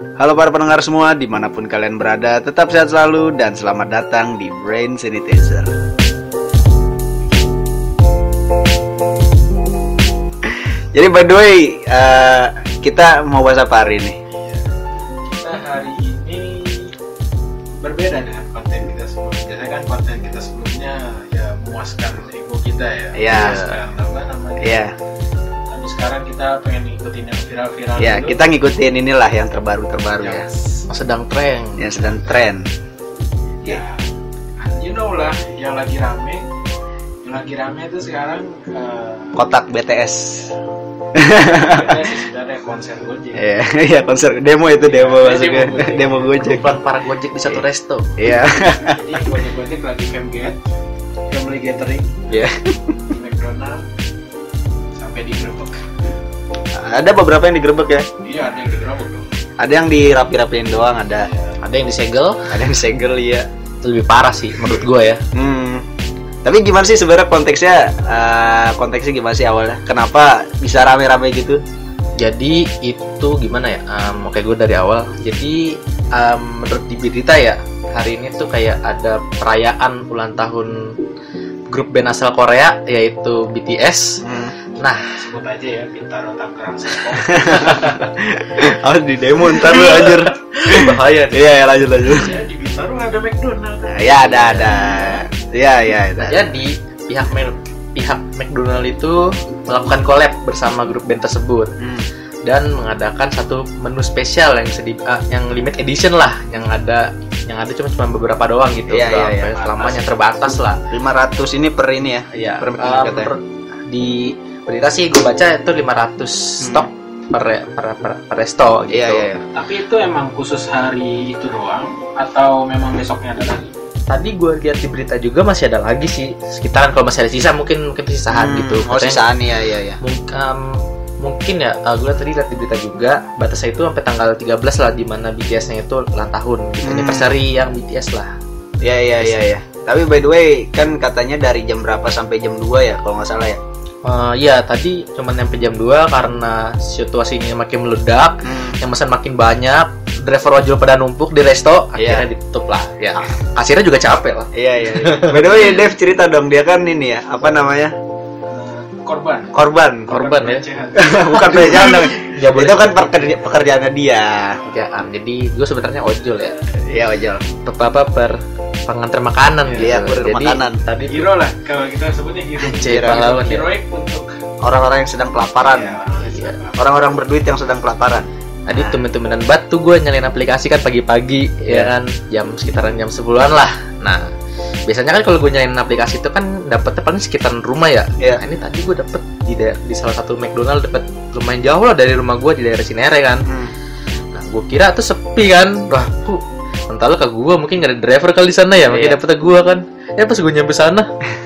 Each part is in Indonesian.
Halo para pendengar semua, di mana pun kalian berada, tetap sehat selalu dan selamat datang di Brain Sanitizer. Jadi by the way, eh, kita mau bahas apa hari ini? kita hari ini berbeda dengan konten kita sebelumnya. Biasanya kan konten kita sebelumnya ya memuaskan ego kita ya. Iya. Memuaskan apa namanya. Iya, Tapi sekarang kita pengen ngikutin yang viral-viral ya dulu. kita ngikutin inilah yang terbaru-terbaru ya, yang, sedang tren yang sedang tren. ya you know lah yang lagi rame yang lagi rame itu sekarang eh, Kotak BTS. sih sudah ada konser Gojek Iya, iya konser demo itu demo Iya, maksudnya, demo Gojek. demo Gojek. Kumpulan para gojek di satu resto Iya, jadi Gojek Gojek lagi famgate family gathering iya. di McDonald sampai digerebek Ada beberapa yang digerebek ya. iya ada yang digerebek Ada yang dirapi-rapiin doang, ada ada yang disegel ada yang segel ya. itu lebih parah sih menurut gue ya Hmm. Tapi gimana sih sebenarnya konteksnya? eh, konteksnya gimana sih awalnya? Kenapa bisa rame-rame gitu? jadi itu gimana ya um, oke gue dari awal jadi um, menurut di berita ya hari ini tuh kayak ada perayaan ulang tahun grup band asal Korea yaitu BTS Hmm. Nah sebut aja ya Bintaro Tangerang Serpong Harus di demo ntar lu anjir. bahaya nih Iya, ya lanjut lanjut. ya di Bintaro ada McDonald Ya ada ada. Iya, iya, ada. jadi pihak Mel- pihak McDonald itu melakukan collab bersama grup band tersebut Hmm. dan mengadakan satu menu spesial yang di, ah, yang limit edition lah yang ada yang ada cuma cuma beberapa doang gitu Iya, iya, iya, selamanya terbatas lah 500 ini per ini ya. Iya, Per katanya. menurut- di berita sih gue baca itu 500 stok per, per, per, per resto gitu. Iya, iya, iya. tapi itu emang khusus hari itu doang atau memang besoknya ada lagi Tadi gue lihat di berita juga masih ada lagi sih sekitaran kalau masih ada sisa mungkin mungkin sisahan Hmm, gitu. Oh, Katanya sisaan ya, iya, iya. mung- em, mungkin ya gue tadi lihat di berita juga batasnya itu sampai tanggal 13 lah di mana BTS-nya itu ulang tahun gitu. Hmm. anniversary yang BTS lah. Iya, iya, iya, iya. Tapi by the way, kan katanya dari jam berapa sampai jam 2 ya kalau nggak salah ya. Eh, Iya tadi cuma nyampe jam 2 karena situasinya makin meledak Hmm. yang pesan makin banyak driver ojol pada numpuk di resto akhirnya Iya. ditutup lah ya kasirnya juga capek lah Iya, iya. iya. By the way, Dev cerita dong dia kan ini ya, apa namanya? Eh, korban Korban. Korban ya. Bukan pelecehan dong. Ya, boleh. Itu kan pekerja, pekerjaannya dia. kerjaan jadi gue sebenarnya ojol ya Iya, ojol. per apa per pengantar makanan gitu Iya, kurir jadi makanan. tadi hero lah kalau kita sebutnya hero Cek pahlawan ya. heroik untuk Orang-orang yang sedang kelaparan. ya, Iya. Orang-orang berduit yang sedang kelaparan. tadi tumen-tumenan bat tuh gue nyalain aplikasi kan pagi-pagi Iya. ya kan jam sekitaran jam 10-an lah nah biasanya kan kalau gue nyalain aplikasi itu kan dapetnya paling sekitaran rumah ya Iya. nah, ini tadi gue dapet di daer- di salah satu McDonald dapet lumayan jauh lah dari rumah gue di daerah Cinere kan Hmm. Nah, gue kira tuh sepi kan. Wah, entahlah ke gue mungkin gak ada driver kali di sana ya. Mungkin Iya. dapetnya gue kan. Ya pas gue nyampe sana,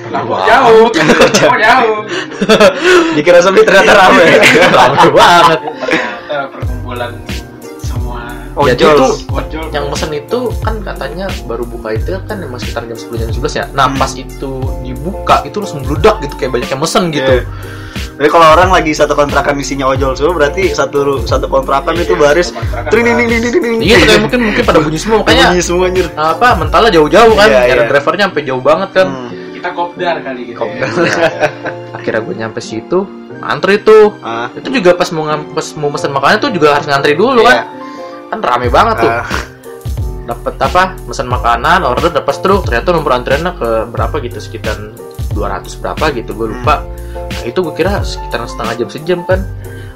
lah kok jauh jauh Dikira sepi ternyata rame. rame banget. ternyata perkumpulan Ojol. Jadi tuh ojol yang mesen itu kan katanya baru buka itu kan emang sekitar jam 10 jam 11 ya. Nah, Hmm. pas itu dibuka itu langsung bludak gitu kayak banyak yang mesen gitu. Iya. Jadi kalau orang lagi satu kontrakan isinya ojol semua berarti satu satu kontrakan itu Iya, baris tring ding ding ding ding ding. Iya, kayak mungkin mungkin pada bunyi semua makanya Bunyi semua anjir. apa mentalnya jauh-jauh kan. Iya, iya. drivernya sampai jauh banget kan. Hmm. kita kopdar kali gitu Kopdar. ya. Akhirnya gue nyampe situ, antri tuh. Ah, itu juga pas mau ngam- pas mau pesan makanan tuh juga harus ngantri dulu Iya. kan kan rame banget tuh. Ah, dapat apa? Pesan makanan order dapat truk. Ternyata nomor antriannya ke berapa gitu? Sekitar 200 berapa gitu gue lupa. Nah, itu gue kira sekitar setengah jam sejam kan.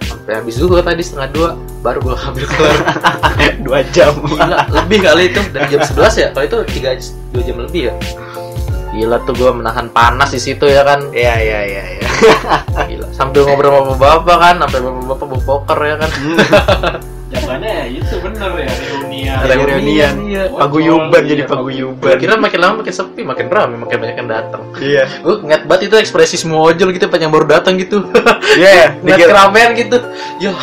Sampai habis dulu tadi setengah dua baru gue ambil keluar. Dua jam. gila lebih kali itu dari jam 11 ya? Kalau itu tiga dua jam lebih ya? Gila tuh gue menahan panas di situ ya kan? Iya iya iya iya. gila sambil ngobrol sama bapak-bapak kan sampai bapak-bapak bawa poker ya kan Jawabannya ya itu bener ya reunian. Reunian. iya. Paguyuban jadi paguyuban. kira makin lama makin sepi, makin ramai, makin banyak yang datang. Iya. Gue ngeliat banget itu ekspresi semua ojol gitu, pas yang baru datang gitu. Iya ya. ngeliat Dikira keramaian gitu. Yo.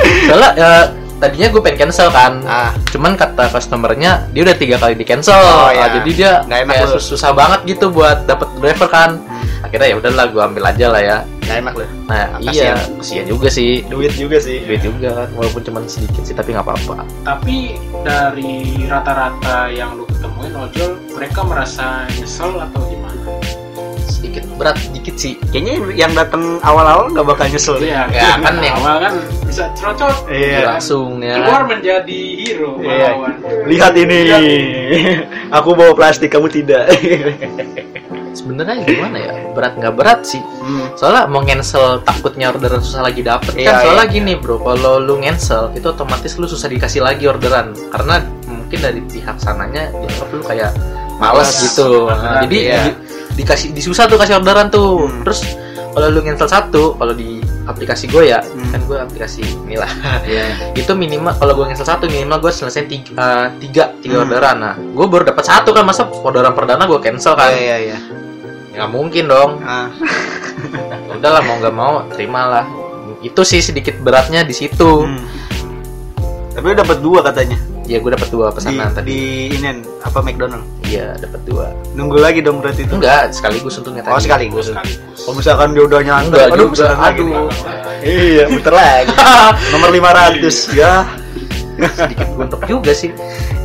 Soalnya ya, tadinya gue pengen cancel kan. ah Cuman kata customernya dia udah tiga kali di cancel. Oh, Nah, iya. jadi dia Nggak enak kayak sus- susah banget gitu buat dapet driver kan. Akhirnya ya udahlah gue ambil aja lah ya. nggak enak loh nah Kasian. iya kasihan juga sih duit juga sih duit juga kan walaupun cuma sedikit sih tapi nggak apa-apa Tapi dari rata-rata yang lu ketemuin ojol, mereka merasa nyesel atau gimana? sedikit berat dikit sih kayaknya yang datang awal-awal nggak bakal nyesel deh. Iya, Ya, kan yang- awal kan bisa cerocot. Iya. langsung ya Keluar menjadi hero Iya. lihat ini aku bawa plastik kamu tidak sebenarnya gimana ya berat nggak berat sih Hmm. soalnya mau cancel takutnya orderan susah lagi dapet Iya, kan soalnya iya. gini bro kalau lu cancel itu otomatis lu susah dikasih lagi orderan karena mungkin dari pihak sananya dianggap lu kayak males Males. gitu Nah, Orderan, jadi iya. di- dikasih disusah tuh kasih orderan tuh Hmm. terus kalau lu cancel satu kalau di aplikasi gue ya Hmm. kan gue aplikasi inilah Iya. itu minimal kalau gue cancel satu minimal gue selesai tiga eh, tiga, tiga Hmm. orderan nah gue baru dapat satu kan masa orderan perdana gue cancel kan Iya, iya, iya. nggak mungkin dong Ah, udahlah mau nggak mau terimalah itu sih sedikit beratnya di situ hmm. Tapi dapat dua katanya ya gue dapat dua di, pesanan tadi di inen apa McDonald. iya dapat dua Nunggu lagi dong berarti itu. enggak sekaligus untungnya tadi Oh sekaligus. Sekaligus. Kalau misalkan dia udah Enggak aduh juga, lagi aduh. Iya, muter lagi. Nomor 500 ya. sedikit gontok juga sih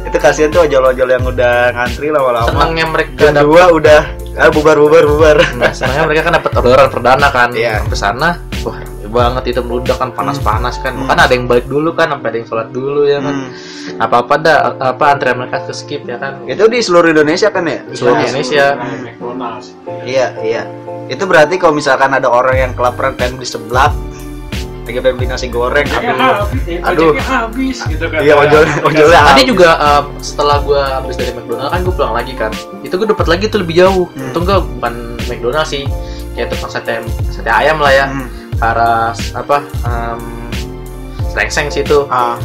Itu kasihan tuh ojol-ojol yang udah ngantri lama-lama. senangnya mereka Jam dua udah ah, bubar bubar bubar. nah, senangnya mereka kan dapat orderan perdana kan Iya. sampai sana wah banget itu meludak kan panas-panas kan Hmm. kan ada yang balik dulu kan sampai ada yang sholat dulu ya kan Hmm. apa apa dah apa antrean mereka ke skip ya kan Itu di seluruh Indonesia kan ya? Seluruh Iya, Indonesia. Iya, iya. Itu berarti kalau misalkan ada orang yang kelaparan pengen beli seblak, lagi pengen beli nasi goreng, aduh. habis, eh, Aduh. habis gitu kan. Iya, ojol- ojolnya tadi juga uh, setelah gue habis dari McDonald kan gue pulang lagi kan itu gue dapat lagi tuh lebih jauh Hmm. untung gue bukan McDonald sih kayak tukang sate sate ayam lah ya Hmm. Arah apa um, Slengseng situ Ah,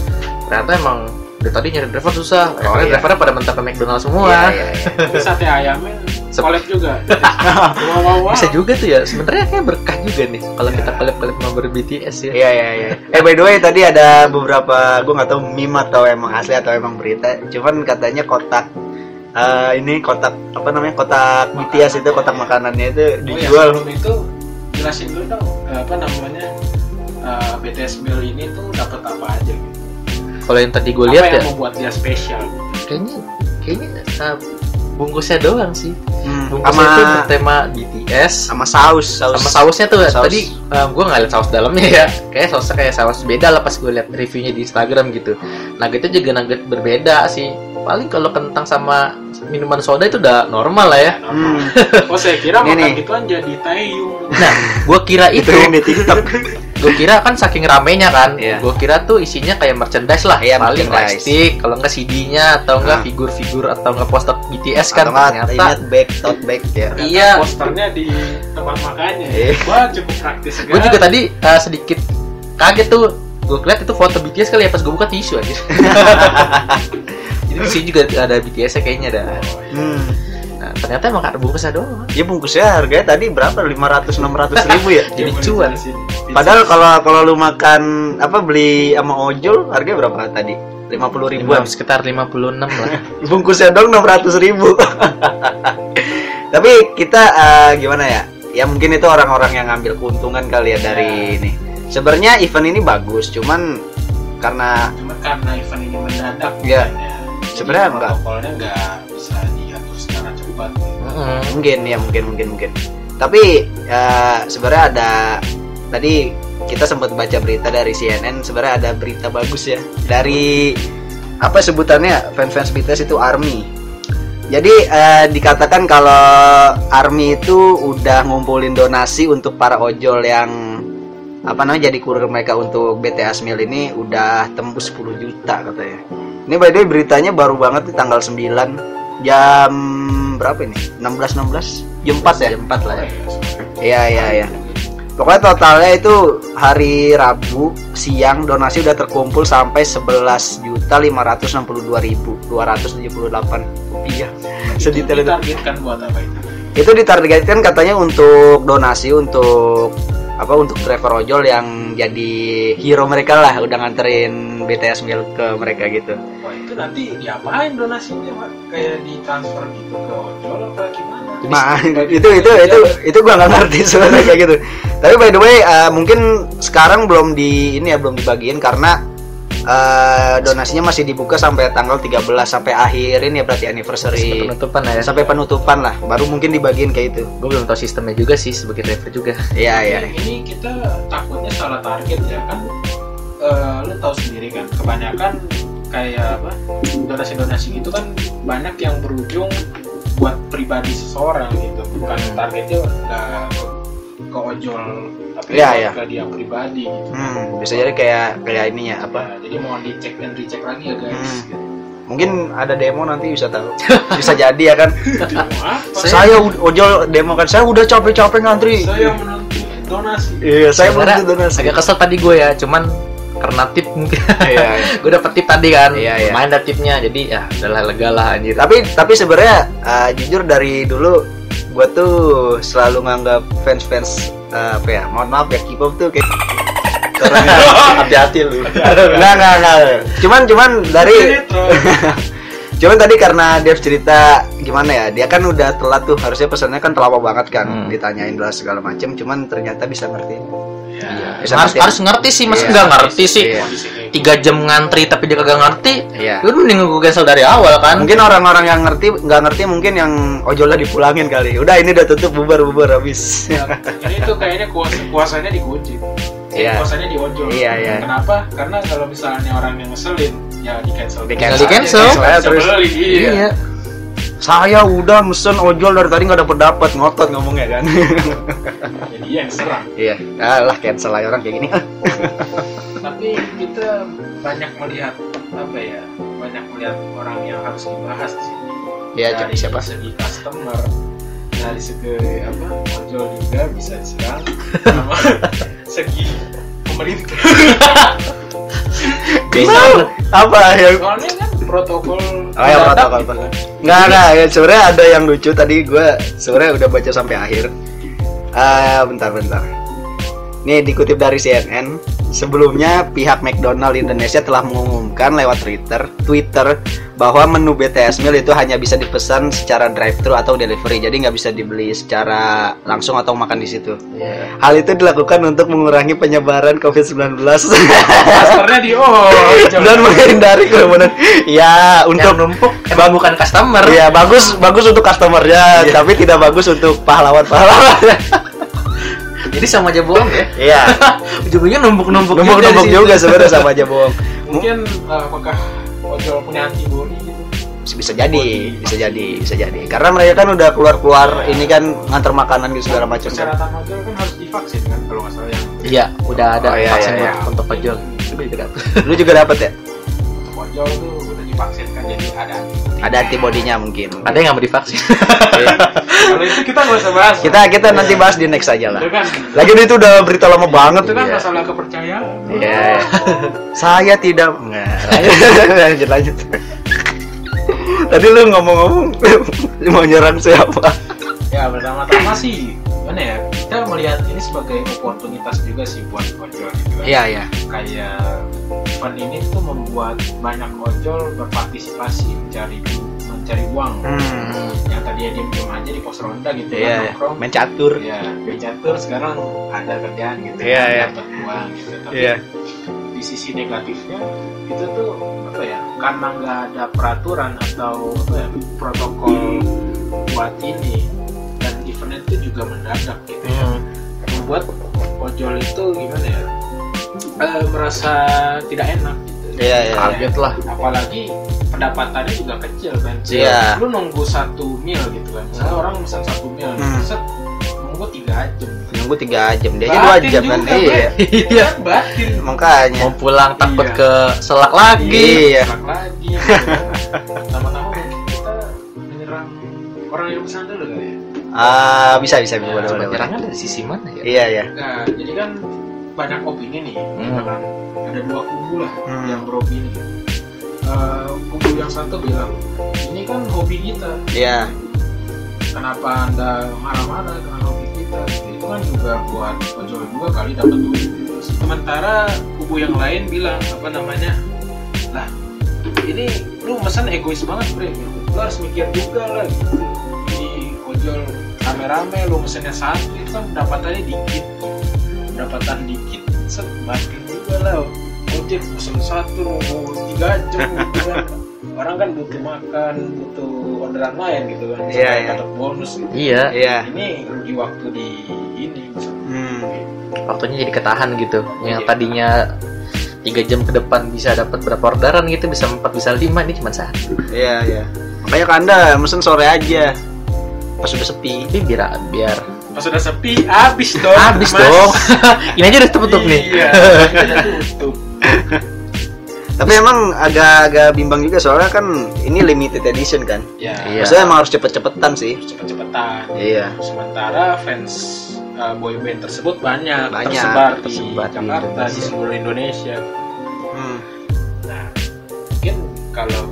ternyata emang dari tadi nyari driver susah Oh, karena iya. drivernya pada mentok ke McDonald semua iya, iya, iya. Sate ayamnya collab juga. wow, wow, wow. bisa juga tuh ya sebenarnya kayak berkah juga nih kalau kita kolab-kolab member BTS ya Iya iya iya. Eh by the way tadi ada beberapa gue nggak tahu meme atau emang asli atau emang berita. Cuman katanya kotak eh, ini kotak apa namanya kotak BTS itu kotak makanannya itu Oh ya, dijual. sebelum itu jelasin dulu dong apa namanya eh, BTS meal ini tuh dapat apa aja gitu. kalau yang tadi gue apa lihat yang ya membuat dia spesial? kayaknya kayaknya uh, bungkusnya doang sih Hmm, bungkusnya itu sama bertema BTS sama saus saus. sama sausnya tuh Saus. tadi gue nggak lihat saus dalamnya ya kayak sausnya kayak saus beda lah pas gue lihat reviewnya di Instagram gitu nuggetnya juga nugget berbeda sih paling kalau kentang sama minuman soda itu udah normal lah ya Hmm, Oh saya kira makan nih. gituan jadi taeyung. nah gue kira itu itu yang di TikTok. gue kira kan saking ramenya kan Iya. gue kira tuh isinya kayak merchandise lah Iya, paling plastik kalau nggak CD-nya atau enggak Ah. figur-figur atau enggak poster BTS kan Atau nggak, ternyata ingat bag tote bag ya. Iya. Posternya di tempat makannya. Iya. Wah cukup praktis sekali. gue juga tadi uh, sedikit kaget tuh gue lihat itu foto BTS kali ya pas gue buka tisu aja jadi di sini juga ada BTS nya kayaknya ada Hmm. nah, ternyata emang ada bungkusnya doang Ya bungkusnya harganya tadi berapa? 500 600 ribu ya? jadi cuan dijelasin. Padahal kalau kalau lu makan apa beli sama ojol harganya berapa tadi? 50 ribuan. sekitar 56 lah bungkusnya dong 600 ribu tapi kita eh, gimana ya ya mungkin itu orang-orang yang ngambil keuntungan kali ya dari ini sebenarnya event ini bagus cuman karena Cuma karena event ini mendadak Iya. ya. Sebenarnya enggak. protokolnya nggak bisa diatur secara cepat. gitu. Mungkin ya mungkin mungkin mungkin tapi eh, sebenarnya ada tadi kita sempat baca berita dari CNN sebenarnya ada berita bagus ya dari apa sebutannya fans-fans BTS itu ARMY jadi eh, dikatakan kalau ARMY itu udah ngumpulin donasi untuk para ojol yang apa namanya jadi kurir mereka untuk BTS Meal ini udah tembus 10 juta katanya ini by the way beritanya baru banget di tanggal 9 jam berapa ini 16 16 jam 4 ya jam 4 lah ya Iya iya iya. Pokoknya totalnya itu hari Rabu siang donasi udah terkumpul sampai 11 juta 562 ribu 278 rupiah. Sedetail itu. ditargetkan buat apa itu? Itu ditargetkan katanya untuk donasi untuk apa untuk driver ojol yang jadi hero mereka lah udah nganterin BTS Meal ke mereka gitu. Wah itu nanti diapain donasinya pak? Kayak ditransfer gitu ke ojol apa gimana? Nah, itu itu itu itu gua nggak ngerti sebenarnya kayak gitu. Tapi by the way, eh, mungkin sekarang belum di ini ya belum dibagiin karena eh, donasinya masih dibuka sampai tanggal 13 sampai akhir ini ya berarti anniversary penutupan ya sampai penutupan lah. Baru mungkin dibagiin kayak itu. gue belum tahu sistemnya juga sih sebagai driver juga Iya iya. ini kita takutnya salah target ya kan Eh, lu tahu sendiri kan kebanyakan kayak apa donasi-donasi gitu kan banyak yang berujung buat pribadi seseorang gitu bukan targetnya nggak ke ojol tapi buat iya. ke dia pribadi gitu Hmm, bisa jadi kayak kayak ininya apa? Nah, jadi mohon dicek dan dicek lagi ya guys Hmm. gitu. Mungkin ada demo nanti bisa tahu. bisa jadi ya kan. Saya ojol demo kan saya udah capek-capek ngantri. saya menuntut donasi Iya, saya Sebenarnya belum donasi. agak kesel tadi gue ya cuman karena tip mungkin Iya, iya. gue dapet tip tadi kan Iya, iya. main ada tipnya jadi ya udahlah lega lah anjir tapi tapi sebenarnya uh, jujur dari dulu gue tuh selalu nganggap fans fans uh, apa ya mohon maaf ya K-pop tuh kayak hati-hati lu. Nggak nggak nggak. Cuman cuman dari. cuman tadi karena Dev cerita gimana ya dia kan udah telat tuh harusnya pesannya kan terlalu banget kan Hmm. ditanyain dulu segala macem cuman ternyata bisa ngerti ya. Bisa harus ngerti. harus ngerti sih masa Iya. nggak ngerti sih Iya. kayak tiga jam ngantri tapi dia kagak ngerti Iya. lu mending gue cancel dari awal kan mungkin orang-orang yang ngerti nggak ngerti mungkin yang ojolnya dipulangin kali udah ini udah tutup bubar bubar habis Ya, ini tuh kayaknya kuasa kuasanya dikunci. Eh, Iya. Kuasanya diojol. Iya, iya. Kenapa? Karena kalau misalnya orang yang ngeselin, ya di cancel. Di cancel. Di cancel. Terus- Terus. Iya. iya saya udah mesen ojol dari tadi nggak dapet dapet ngotot ngomongnya kan Jadi yang serang. iya alah cancel aja orang kayak gini Tapi kita banyak melihat apa ya? Banyak melihat orang yang harus dibahas di sini. Iya, siapa? segi customer, dari segi apa? Ojol juga bisa diserang. sama segi pemerintah. bisa apa ya Soalnya kan protokol Oh ya protokol gitu kan. Nggak, nggak, ya sebenarnya ada yang lucu tadi gue sebenarnya udah baca sampai akhir. Ah, bentar, bentar. Nih dikutip dari CNN, sebelumnya pihak McDonald Indonesia telah mengumumkan lewat Twitter, Twitter bahwa menu BTS meal itu hanya bisa dipesan secara drive-thru atau delivery, jadi nggak bisa dibeli secara langsung atau makan di situ. Iya. Hal itu dilakukan untuk mengurangi penyebaran COVID-19 Masternya di oh, dan menghindari kerumunan. Ya, untuk untuk numpuk emang bukan customer Iya bagus bagus untuk customernya, Iya. tapi tidak bagus untuk pahlawan-pahlawan. jadi sama aja bohong ya Iya, ujung-ujungnya numpuk-numpuk numpuk-numpuk situ. juga sebenarnya sama aja bohong. mungkin uh, apakah ojol punya antibody gitu Bisa jadi, bisa jadi, bisa jadi. Karena mereka kan udah keluar-keluar ini kan ngantar makanan gitu segala macam. kan. persyaratan ojol kan harus divaksin kan kalau nggak salah yang iya udah ada Oh, iya, vaksin iya, iya. untuk ojol Gue juga dapet. Lu juga dapat ya? untuk ojol tuh divaksin kan jadi ada antibody. Ada antibodinya mungkin. ada yang nggak mau divaksin kalau itu kita nggak usah bahas kita kita nanti bahas di next aja lah. kan Lagi itu udah berita lama banget. itu kan Iya. masalah kepercayaan Iya. Saya tidak Nggak, lanjut lanjut. Tadi lu ngomong-ngomong mau nyerang siapa? ya pertama-tama sih gimana ya kita melihat ini sebagai oportunitas juga sih buat ojol gitu kan Iya, iya. kayak event ini tuh membuat banyak ojol berpartisipasi mencari mencari uang Hmm. yang tadinya diem diem aja di pos ronda gitu Iya, kan nongkrong main catur. ya main catur sekarang ada kerjaan gitu Iya, kan, iya. dapat uang gitu tapi Iya. di sisi negatifnya itu tuh apa ya karena nggak ada peraturan atau apa ya, protokol buat ini itu juga mendadak gitu ya Hmm. membuat ojol itu gimana ya eh, merasa tidak enak gitu Iya, iya. kaget lah apalagi pendapatannya juga kecil kan Iya. lu nunggu satu mil gitu kan misalnya orang pesan satu mil Hmm. set nunggu tiga jam Nunggu tiga jam dia aja dua jam kan. juga, Iya. Iya. Kan batin Makanya. mau pulang takut Iya. ke selak lagi Iya. Serak lagi gitu mungkin kita menyerang orang yang pesan dulu kali ya Ah, bisa bisa Ya, boleh coba boleh. dari sisi mana ya Iya, iya. nah jadi kan banyak opini nih kan. ada dua kubu lah Hmm. yang beropini Eh, kubu yang satu bilang ini kan hobi kita Iya. kenapa anda marah-marah dengan hobi kita itu kan juga buat ojol juga kali dapat duit sementara kubu yang lain bilang apa namanya lah ini lu pesan egois banget bre lu harus mikir juga lah gitu rame-rame lu mesennya satu itu kan pendapatannya dikit pendapatan dikit set juga lah ojek pesen satu nunggu tiga jam gitu kan orang kan butuh makan butuh orderan lain gitu kan Iya, supaya iya. dapat bonus gitu. Iya, Iya. ini rugi waktu di ini Hmm. waktunya jadi ketahan gitu. Yang Iya. tadinya tiga jam ke depan bisa dapat berapa orderan gitu, bisa empat, bisa lima, ini cuma satu. Iya, iya. Makanya ke Anda mesen sore aja. Pas sudah sepi. Tapi biar biar pas sudah sepi habis dong habis Mas. dong. ini aja udah tutup nih. iya udah tutup Tapi emang agak-agak bimbang juga soalnya kan ini limited edition kan. ya Iya. Maksudnya emang harus cepet-cepetan sih. cepet-cepetan Iya. sementara fans uh, boyband tersebut banyak, Banyak, tersebar, tersebar di di Jakarta di Indonesia. seluruh Indonesia Hmm. nah mungkin kalau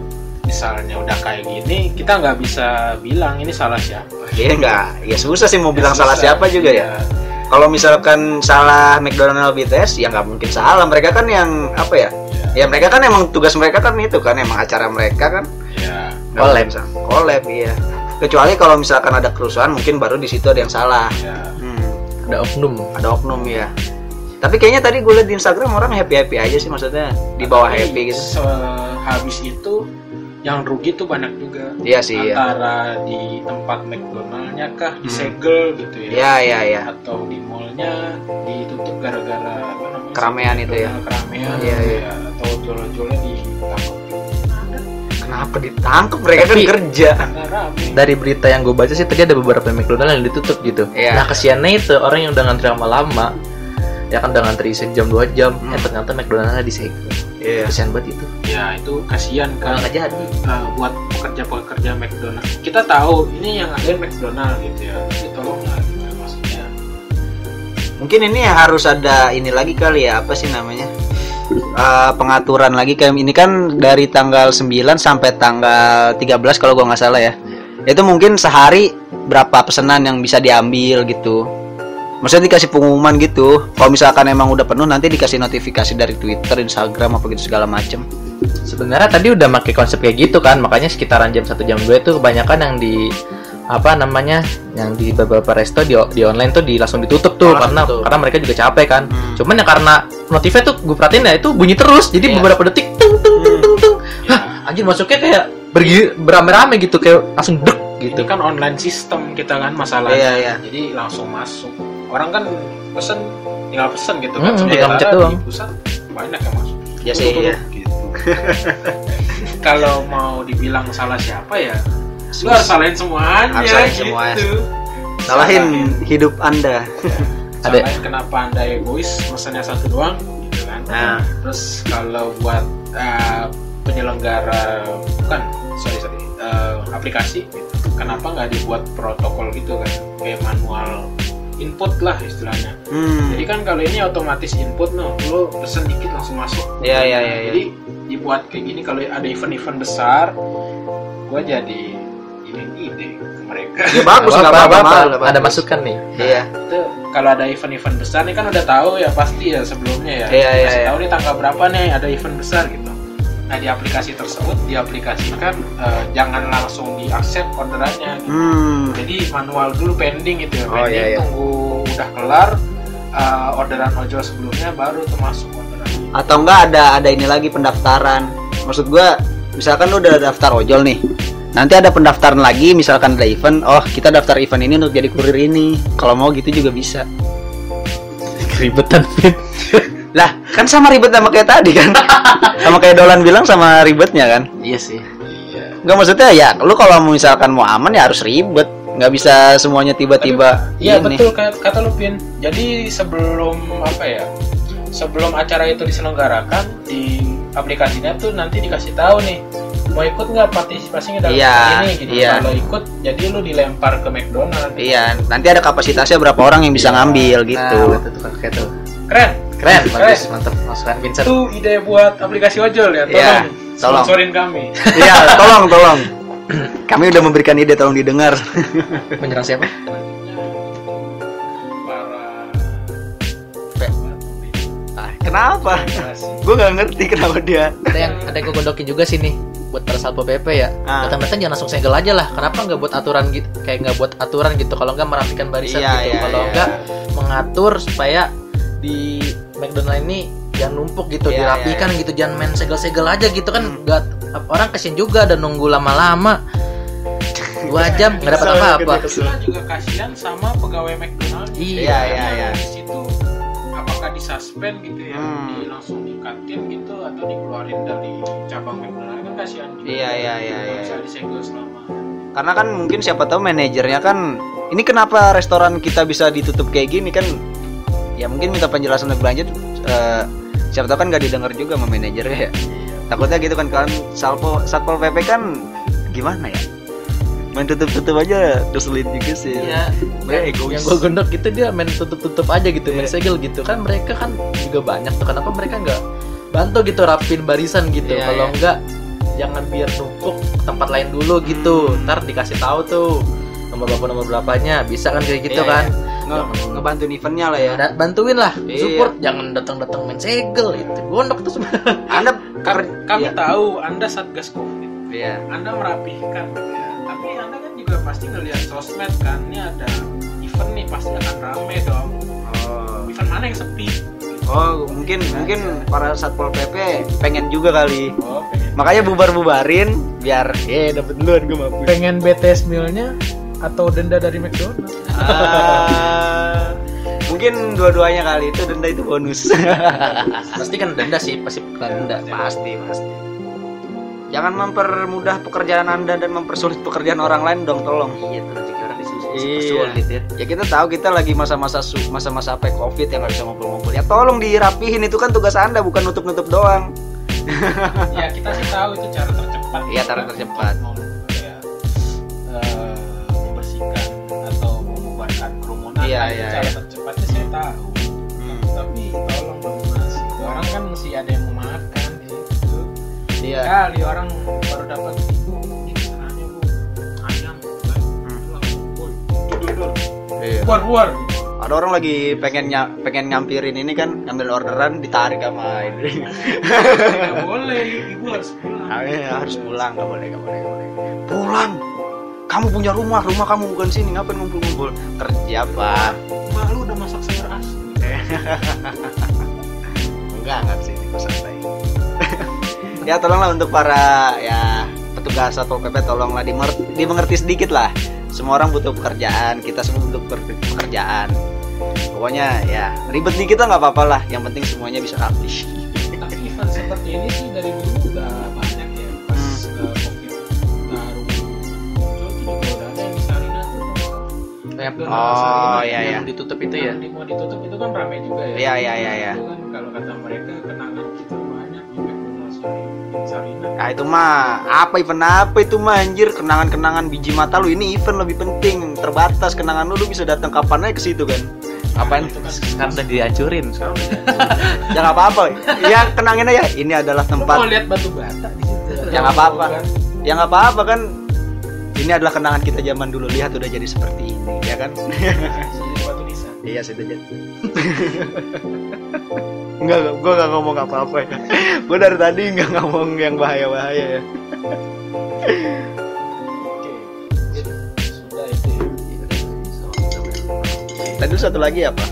misalnya udah kayak gini kita nggak bisa bilang ini salah siapa Iya enggak. Ya susah sih mau bilang Ya, salah susah. siapa juga ya. Iya. Kalau misalkan salah McDonald BTS ya nggak mungkin salah. Mereka kan yang apa ya? Ya mereka kan emang tugas mereka kan itu kan emang acara mereka kan. ya Nggak Collab. salah. Collab iya. Kecuali kalau misalkan ada kerusuhan mungkin baru di situ ada yang salah. ya Hmm. Ada oknum. Ada oknum ya. Tapi kayaknya tadi gue liat di Instagram orang happy happy aja sih maksudnya di bawah happy gitu. sehabis itu yang rugi tuh banyak juga Iya sih. Iya. antara di tempat McDonaldnya kah Hmm. disegel gitu ya Iya iya iya. atau di mallnya ditutup gara-gara apa namanya Keramaian itu ya? keramaian Iya, gitu iya. ya. atau jual-jualnya ditangkap Kenapa ditangkap mereka kan Tapi- kerja? karena rame Dari berita yang gue baca sih tadi ada beberapa McDonald yang ditutup gitu. Iya. Nah kesiannya itu orang yang udah ngantri lama-lama ya kan udah ngantri sejam dua jam, Hmm. eh ternyata McDonaldnya disegel. Iya. Kesian banget itu. ya itu kasihan kan Kalau nggak jadi. uh, buat pekerja-pekerja McDonald kita tahu ini yang ada McDonald gitu ya tapi tolonglah gitu ya, maksudnya Mungkin ini harus ada ini lagi kali ya apa sih namanya? Eh, pengaturan lagi kayak ini kan dari tanggal 9 sampai tanggal 13 kalau gua nggak salah ya. Itu mungkin sehari berapa pesanan yang bisa diambil gitu. Maksudnya dikasih pengumuman gitu. Kalau misalkan emang udah penuh nanti dikasih notifikasi dari Twitter, Instagram apa gitu segala macem. Sebenarnya tadi udah pakai konsep kayak gitu kan, makanya sekitaran jam 1 jam 2 itu kebanyakan yang di apa namanya yang di beberapa resto di, di online tuh di langsung ditutup tuh Oh, karena tutup. karena mereka juga capek kan. Hmm. Cuman ya karena notifnya tuh gue perhatiin ya itu bunyi terus jadi Iya. beberapa detik tung tung tung tung tung. ya Hah, anjir masuknya kayak bergi berame-rame gitu kayak langsung dek gitu. ini kan online system kita kan masalahnya Iya, iya. jadi langsung masuk orang kan pesen tinggal pesen gitu kan Hmm, tinggal Sementara mencet di doang. pusat banyak yang masuk Ya sih, iya. gitu. kalau mau dibilang salah siapa ya lu harus salahin semuanya Harus salahin gitu. semuanya. Salahin hidup Anda. Ada- Salahin kenapa anda egois mesennya satu doang gitu kan Nah. terus kalau buat eh, penyelenggara bukan sorry sorry eh, aplikasi gitu. kenapa nggak dibuat protokol gitu kan kayak manual input lah istilahnya Hmm. jadi kan kalau ini otomatis input no lo pesen dikit langsung masuk Iya, iya, iya, iya. jadi dibuat kayak gini kalau ada event-event besar gua jadi ini ide ke mereka Ya bagus Nggak apa-apa, Ada bagus. masukan nih. Iya. itu kalau ada event-event besar nih kan udah tahu ya pasti ya sebelumnya ya Iya, iya, iya. tahu nih tanggal berapa nih ada event besar gitu nah di aplikasi tersebut diaplikasikan eh, jangan langsung diaccept orderannya gitu. Hmm. jadi manual dulu pending gitu ya Oh, pending iya, iya. tunggu udah kelar eh, orderan ojol sebelumnya baru tuh masuk orderan atau enggak ada ada ini lagi pendaftaran maksud gua misalkan lu udah daftar ojol nih nanti ada pendaftaran lagi misalkan ada event oh kita daftar event ini untuk jadi kurir ini kalau mau gitu juga bisa Keribetan Vin. Lah kan sama ribet sama kayak tadi kan sama kayak Dolan bilang sama ribetnya kan Iya sih. iya nggak maksudnya ya lu kalau mau misalkan mau aman ya harus ribet nggak bisa semuanya tiba-tiba Iya betul kata, kata lu Pin. Jadi sebelum apa ya? Sebelum acara itu diselenggarakan di aplikasinya tuh nanti dikasih tahu nih mau ikut nggak partisipasinya dalam Iya, ini gitu. iya. Kalau ikut jadi lu dilempar ke McDonald. iya nanti ada kapasitasnya berapa orang yang bisa Iya. ngambil gitu Nah, itu tuh kayak tuh. Keren. Keren, Keren. bagus, mantap masukan Vincent. Itu ide buat aplikasi ojol ya. Tolong, Iya, tolong. sponsorin kami. iya tolong tolong kami udah memberikan ide tolong didengar Menyerang siapa? Para Ah, kenapa gue nggak ngerti kenapa dia Ada yang ada yang gue gondokin juga sih nih buat para satpol pp ya. Ah. Datang-datang jangan langsung segel aja lah. Kenapa nggak buat aturan gitu? Kayak nggak buat aturan gitu. Kalau nggak merapikan barisan Iya, gitu. iya, Kalau iya. nggak mengatur supaya di McDonald ini jangan numpuk gitu Iya, dirapikan iya, gitu jangan main segel-segel aja gitu kan Hmm. nggak orang kesian juga dan nunggu lama-lama dua jam nggak dapat apa-apa kesel. kita juga kasihan sama pegawai McDonald Iya, iya, iya. di situ apakah disuspend gitu ya Hmm. di langsung dikatin gitu atau dikeluarin dari cabang McDonald kan kasihan juga Iya, iya, iya, iya. misalnya disegel selama karena kan mungkin siapa tahu manajernya kan ini kenapa restoran kita bisa ditutup kayak gini kan ya mungkin minta penjelasan lebih lanjut eh, siapa tahu kan nggak didengar juga sama manajernya ya. Takutnya gitu kan kan salpo satpol pp kan gimana ya? Main tutup tutup aja kesulit juga sih. Iya, Mereka yang, egois. yang gue gendok gitu dia main tutup-tutup aja gitu, main Iya. segel gitu. Kan mereka kan juga banyak tuh kenapa mereka nggak bantu gitu rapin barisan gitu? Iya, kalau iya. nggak jangan biar numpuk tempat lain dulu gitu. Hmm. ntar dikasih tahu tuh nomor berapa nomor berapanya. Bisa kan kayak gitu Iya, kan Nge- ngebantuin eventnya lah ya Da- bantuin lah Iya. support jangan datang-datang main segel itu gondok tuh semua anda Kami, kami Iya. tahu Anda satgas Covid, iya Anda merapihkan, ya. tapi Anda kan juga pasti ngelihat sosmed kan, ini ada event nih pasti akan rame dong. oh Event mana yang sepi? oh mungkin mungkin para satpol pp pengen juga kali Oh, pengen. makanya bubar bubarin biar eh dapat duluan gue mampu pengen BTS mealnya atau denda dari McDonald? Ah, mungkin dua-duanya kali. Itu denda itu bonus. Pasti kan denda sih pasti denda. Pasti pasti. Jangan mempermudah pekerjaan anda dan mempersulit pekerjaan orang lain dong tolong. Iya rezeki orang disusul Iya. sulit ya. Ya kita tahu kita lagi masa-masa masa-masa apa covid yang nggak bisa ngumpul-ngumpul. Ya tolong dirapihin. Itu kan tugas anda bukan nutup-nutup doang. Ya kita sih tahu itu cara tercepat. Iya, cara tercepat. Iya, kan, iya, Cara iya. tercepatnya saya tahu. Tapi tolong dong mas, orang kan mesti ada yang mau makan gitu. iya Kali orang baru dapat itu, kan? Hmm. Langsung, "Woi, duduk, duduk, Iya. buar. ada orang lagi pengen ny- pengen nyampirin ini kan ngambil orderan ditarik sama ini Nggak boleh, ibu harus pulang. Ah, iya, harus pulang nggak boleh nggak boleh nggak boleh pulang kamu punya rumah rumah kamu bukan sini. Ngapain ngumpul-ngumpul? Kerja pak. Mak lu udah masak sayur asli. enggak enggak sih ini santai ya tolonglah untuk para ya petugas satpol pp tolonglah dimengerti sedikit lah. Semua orang butuh pekerjaan kita semua butuh pekerjaan. Pokoknya ya ribet dikit lah nggak apa-apa lah. Yang penting semuanya bisa rapi Tapi event seperti ini sih dari dulu udah Donald Oh, Sarina iya, yang iya. ditutup itu ya? Yang di- mau ditutup itu kan ramai juga ya. Iya, iya, iya, iya. Itu kan kalau kata mereka kenangan kita banyak di Sarina. Nah itu mah apa event apa itu mah anjir? Kenangan-kenangan biji mata lu ini event lebih penting terbatas. Kenangan lu lu bisa datang kapan aja ke situ kan? Apaan? Itu kan. Sekarang udah dihancurin. Sekarang udah nggak apa-apa ya kenangin aja. Ini adalah Lu mau tempat lihat batu bata di situ. Ya, nggak apa-apa. Ya nggak apa-apa kan ini adalah kenangan kita zaman dulu lihat udah jadi seperti ini ya kan nisan. iya sudah jadi Enggak, gue gak ngomong apa-apa ya Gue dari tadi nggak ngomong yang bahaya-bahaya ya. Tadi satu lagi apa?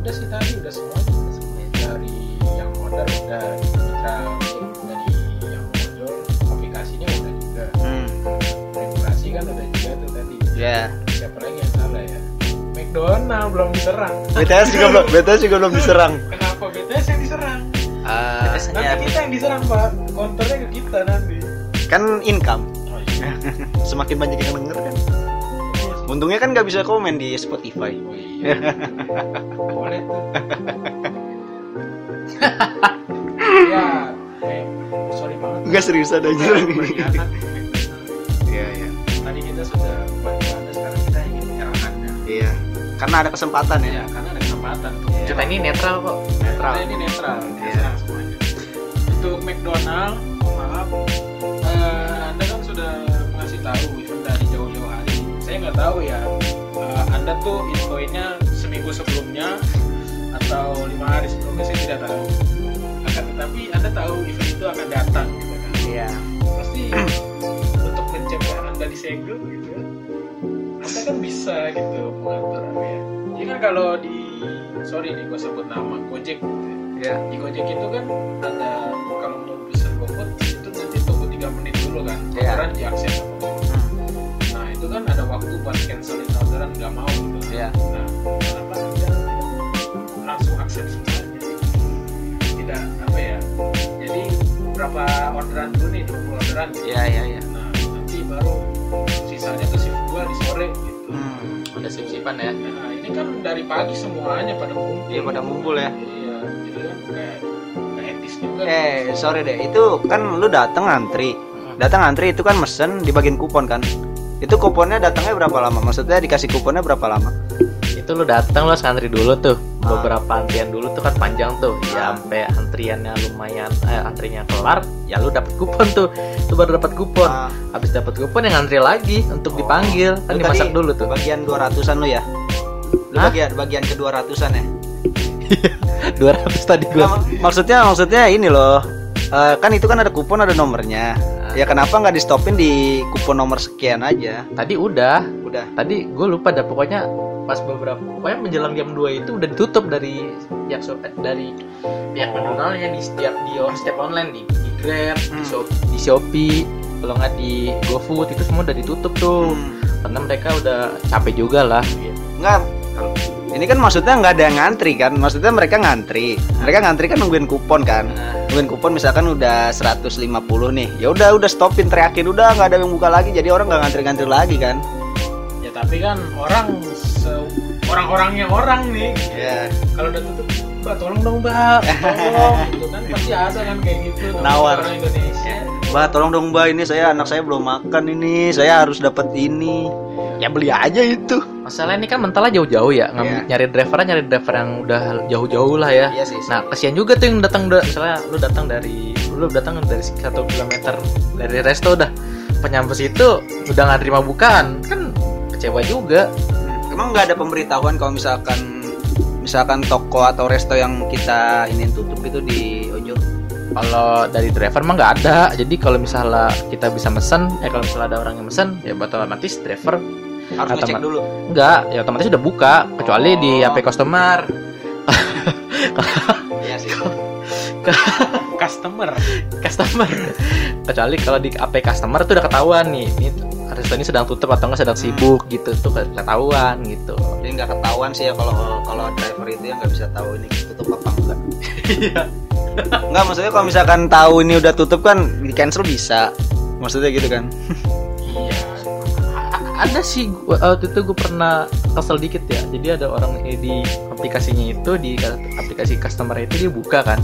udah sih tadi udah semuanya. dari yang order udah ya. Siapa lagi yang salah ya? McDonald belum diserang. BTS juga belum BTS juga belum diserang. Kenapa BTS yang diserang? Ah, nanti kita yang diserang pak. Konternya ke kita nanti. Kan income. Oh iya. Semakin banyak yang denger kan. Untungnya kan nggak bisa komen di Spotify. Oh iya. Boleh tuh ya eh, sorry banget. Nggak serius ada aja berkhianat ke McDonald. iya iya. Tadi kita sudah karena ada kesempatan ya. Ya karena ada kesempatan tuh. Cerita ini netral kok. Netral. Kita ini netral. Iya. netral semuanya. Untuk McDonald maaf eh, anda kan sudah mengasih tahu event dari jauh-jauh hari. Saya nggak tahu ya eh, anda tuh infoinnya seminggu sebelumnya atau lima hari sebelumnya saya tidak tahu. Akan tetapi anda tahu event itu akan datang gitu kan? Iya. Pasti untuk mencegah anda disegel gitu anda kan bisa gitu mengatur ya jadi kan kalau di sorry nih gue sebut nama Gojek ya di Gojek itu kan ada kalau mau pesan GoFood itu nanti tunggu 3 menit dulu kan Iya. orderan sama GoFood. nah itu kan ada waktu buat cancelin orderan nggak mau gitu Iya. nah kenapa anda langsung accept semuanya tidak apa ya jadi berapa orderan dulu nih 20 orderan gitu. ya ya ya nah nanti baru Hmm. Udah sip-sipan ya. Nah, ini kan dari pagi semuanya pada ngumpul. Iya, pada ngumpul ya. Iya, jadi kan kayak etis juga. eh sorry deh itu kan lu datang antri datang antri itu kan mesen di bagian kupon kan itu kuponnya datangnya berapa lama maksudnya dikasih kuponnya berapa lama Itu lu datang lu harus ngantri dulu tuh. Ah. Beberapa antrian dulu tuh kan panjang tuh. Ya sampai antriannya lumayan eh, antrinya kelar, ya lu dapat kupon tuh. Itu baru dapat kupon. Ah, Habis dapat kupon yang ngantri lagi untuk Oh. dipanggil. Kan Lu dimasak dulu tuh. bagian 200-an lu ya lu Hah? bagian bagian ke 200-an ya 200 tadi Nah, gua. mak- maksudnya maksudnya ini loh Eh, kan itu kan ada kupon ada nomornya ya kenapa nggak di stopin di kupon nomor sekian aja Tadi udah. udah Tadi gue lupa dah pokoknya pas beberapa pokoknya menjelang jam 2 itu udah ditutup dari pihak so- eh, dari pihak penjualnya di setiap di setiap online di, di Grab, di, Hmm. Shop- di Shopee, kalau nggak di GoFood itu semua udah ditutup tuh. Hmm. Karena mereka udah capek juga lah. nggak ini kan maksudnya nggak ada yang ngantri kan maksudnya mereka ngantri mereka ngantri kan nungguin kupon kan Nah, nungguin kupon misalkan udah 150 nih ya udah udah stopin teriakin udah nggak ada yang buka lagi jadi orang nggak ngantri-ngantri lagi kan Ya tapi kan orang se- orang-orangnya orang nih. ya Kalau udah tutup, mbak tolong dong mbak, tolong. gitu kan pasti ada kan kayak gitu. Nawar. Orang Indonesia. mbak tolong dong mbak ini saya anak saya belum makan ini saya harus dapat ini ya beli aja itu masalah ini kan mentalnya jauh-jauh ya, ngambil Iya. nyari driver nyari driver yang udah jauh-jauh lah ya. iya sih Nah, kesian juga tuh yang datang da- misalnya lu datang dari lu datang dari satu kilometer dari resto udah penyampe situ udah nggak terima bukaan kan kecewa juga. Emang nggak ada pemberitahuan kalau misalkan misalkan toko atau resto yang kita ini tutup itu di ojol kalau dari driver mah nggak ada. Jadi kalau misalnya kita bisa mesen ya kalau misalnya ada orang yang mesen ya otomatis driver harus ngecek dulu? Nggak ya otomatis udah buka kecuali di Oh. HP customer. Iya sih Customer. customer. Kecuali kalau di HP customer tuh udah ketahuan nih ini resto ini sedang tutup atau nggak sedang sibuk gitu tuh ketahuan gitu. Jadi nggak ketahuan sih ya kalau kalau driver itu yang nggak bisa tahu ini tutup apa enggak. Iya. nggak maksudnya kalau misalkan tahu ini udah tutup kan di cancel bisa. Maksudnya gitu kan Ada sih gua, waktu itu gue pernah kesel dikit ya. Jadi ada orang eh, di aplikasinya itu di ka- aplikasi customer itu dia buka kan.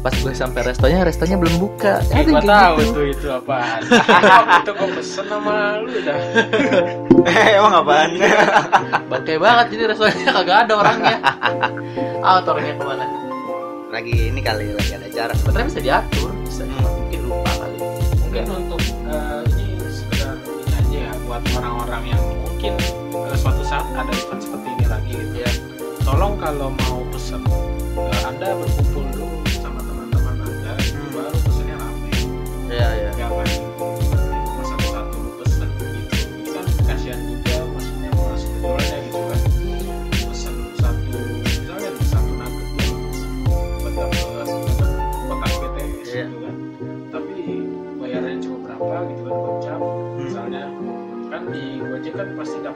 Pas gue sampai restonya, restonya belum buka. Eh, Ada gua kayak tahu gitu. tuh itu apaan. Waktu itu gua pesen sama lu dah. emang apaan Bangke banget jadi restonya kagak ada orangnya. Ah, tuh orangnya ke mana? lagi ini kali lagi ada acara Sebenarnya bisa diatur, bisa Hmm. mungkin lupa kali. Mungkin untuk buat orang-orang yang mungkin eh, suatu saat ada event seperti ini lagi gitu ya. Tolong kalau mau pesen eh, Anda berkumpul dulu sama teman-teman Anda Hmm. baru pesennya rame. Iya. Jangan